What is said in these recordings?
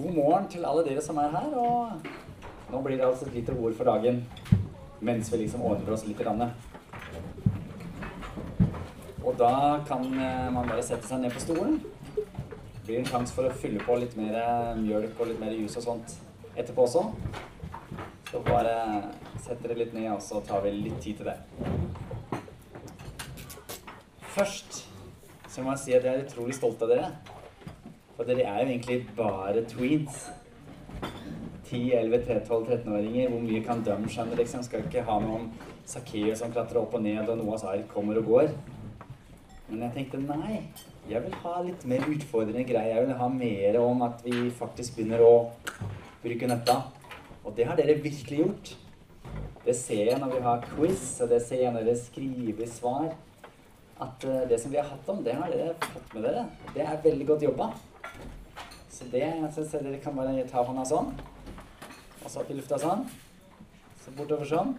God morgen til alle dere som er her. Og nå blir det altså et lite ord for dagen mens vi liksom ordner oss litt. Grann. Og da kan eh, man bare sette seg ned på stolen. Det blir en sjanse for å fylle på litt mer mjølk og litt mer jus og sånt etterpå også. Så bare sett dere litt ned, og så tar vi litt tid til det. Først så må jeg si at jeg er utrolig stolt av dere. For dere er jo egentlig bare tweens. 10, 11, 12, 13-åringer. Hvor mye kan de skjønne? liksom? Skal ikke ha noen Sakkeus som klatrer opp og ned, og Noahs ark kommer og går. Men jeg tenkte nei, jeg vil ha litt mer utfordrende greier. Jeg vil ha mer om at vi faktisk begynner å bruke nøtta. Og det har dere virkelig gjort. Det ser jeg når vi har quiz, og det ser jeg når dere skriver svar at uh, det som vi har hatt om, det har dere fått med dere. Det er veldig godt jobba. Så det så, så dere kan bare ta hånda sånn, og så opp i lufta sånn. Så bortover sånn.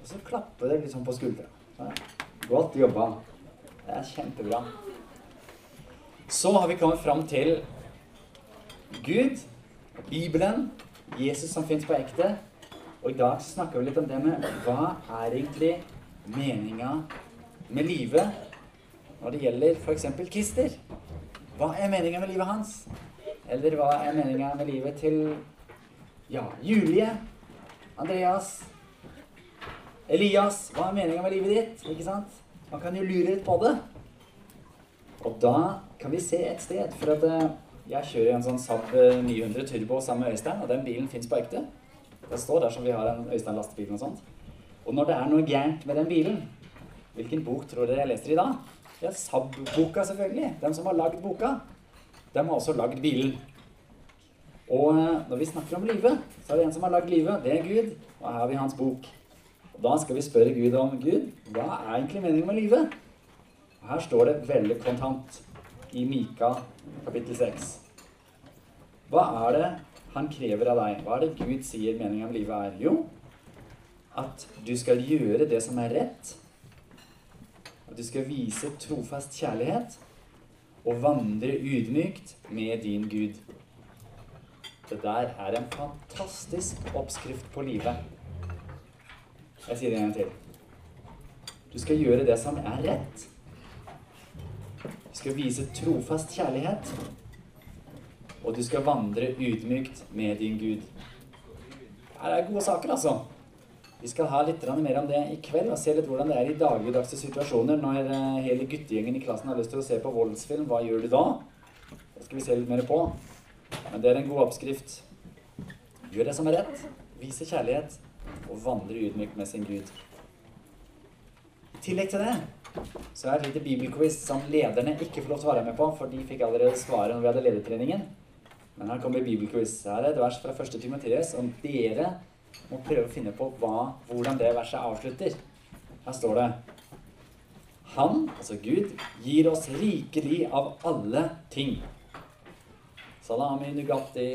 Og så klapper dere litt sånn på skuldra. Godt jobba. Det er kjempebra. Så har vi kommet fram til Gud, Bibelen, Jesus som fins på ekte. Og i dag snakker vi litt om det med hva er egentlig meninga med livet når det gjelder f.eks. Christer. Hva er meninga med livet hans? Eller hva er meninga med livet til ja, Julie, Andreas, Elias? Hva er meninga med livet ditt? Ikke sant? Man kan jo lure litt på det. Og da kan vi se et sted. For at eh, jeg kjører en sånn Saab 900 Turbo sammen med Øystein, og den bilen fins på ekte. Det står der som vi har en Øystein lastebil og sånt. Og når det er noe gærent med den bilen, hvilken bok tror dere jeg leser i da? Ja, Saab-boka, selvfølgelig. Den som har lagd boka. De har også lagd bilen. Og eh, når vi snakker om livet, så er det en som har lagd livet. Det er Gud. Og her har vi hans bok. Og da skal vi spørre Gud om Gud, hva er egentlig meningen med livet? Og her står det veldig kontant i Mika kapittel 6. Hva er det han krever av deg? Hva er det Gud sier meningen med livet er? Jo, at du skal gjøre det som er rett at du skal vise trofast kjærlighet og vandre ydmykt med din Gud. Det der er en fantastisk oppskrift på livet. Jeg sier det en gang til. Du skal gjøre det som er rett. Du skal vise trofast kjærlighet. Og du skal vandre ydmykt med din Gud. Her er gode saker, altså. Vi skal ha litt mer om det i kveld og se litt hvordan det er i dagligdagse situasjoner. Når eh, hele guttegjengen i klassen har lyst til å se på voldsfilm, hva gjør du da? Det skal vi se litt mer på. Men det er en god oppskrift. Gjør det som er rett. Vise kjærlighet. Og vandre ydmykt med sin Gud. I tillegg til det så er det et lite bibelquiz som lederne ikke får lov til å være med på, for de fikk allerede svaret når vi hadde ledertreningen. Men her kommer bibelquiz. Her er et vers fra 1. Timoteus om dere må prøve å finne på hva, hvordan det verset avslutter. Her står det Han, altså Gud, gir oss rikelig av alle ting. Salami, Nugatti,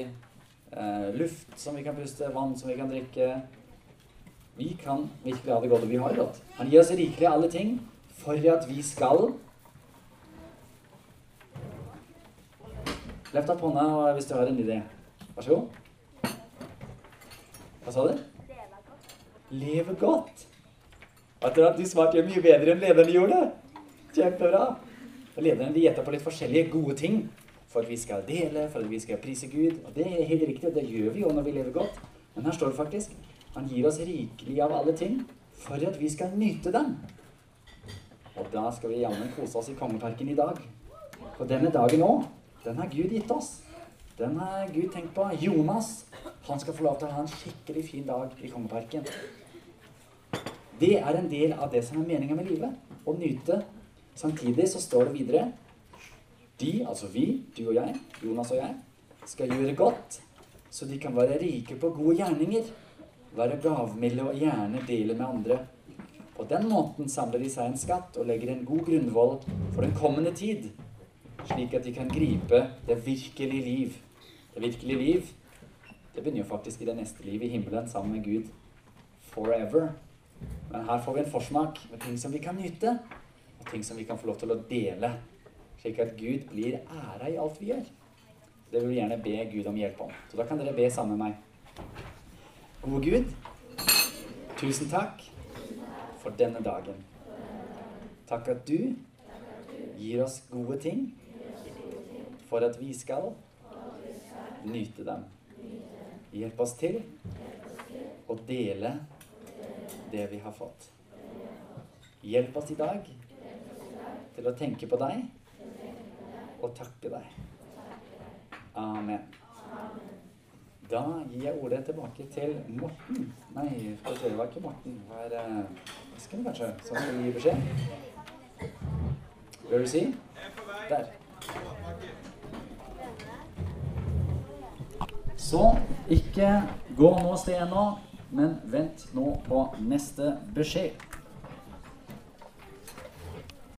eh, luft som vi kan puste, vann som vi kan drikke. Vi kan virkelig ha det godt, og vi har det godt. Han gir oss rikelig av alle ting for at vi skal Løft opp hånda hvis du har en idé. Vær så god. Hva sa du? Leve godt. Leve godt. At du svarte mye bedre enn lederne gjorde. Kjempebra. Og lederne de gjetta på litt forskjellige gode ting. For at vi skal dele, for at vi skal prise Gud. Og det er helt riktig, og det gjør vi jo når vi lever godt. Men her står det faktisk Han gir oss rikelig av alle ting for at vi skal nyte dem. Og da skal vi jammen kose oss i Kongeparken i dag. Og denne dagen òg, den har Gud gitt oss. Den har Gud tenkt på. Jonas han skal få lov til å ha en skikkelig fin dag i Kongeparken. Det er en del av det som er meninga med livet. Å nyte. Samtidig så står det videre De, altså vi, du og jeg, Jonas og jeg, skal gjøre godt, så de kan være rike på gode gjerninger. Være gavmilde og gjerne dele med andre. På den måten samler de seg en skatt og legger en god grunnvoll for den kommende tid, slik at de kan gripe det virkelige liv. Det virkelige liv det begynner jo faktisk i det neste livet i himmelen sammen med Gud forever. Men her får vi en forsmak med ting som vi kan nyte, og ting som vi kan få lov til å dele, slik at Gud blir æra i alt vi gjør. Det vil vi gjerne be Gud om hjelp om. Så da kan dere be sammen med meg. Gode Gud, tusen takk for denne dagen. Takk at du gir oss gode ting for at vi skal nyte dem. Hjelp oss til å dele det vi har fått. Hjelp oss i dag til å tenke på deg og takke deg. Amen. Da gir jeg ordet tilbake til Morten. Nei, skal vi se, det var ikke Morten. Det var uh, kanskje, som gi beskjed. Vil du si? Der. Så ikke gå noe sted ennå, men vent nå på neste beskjed.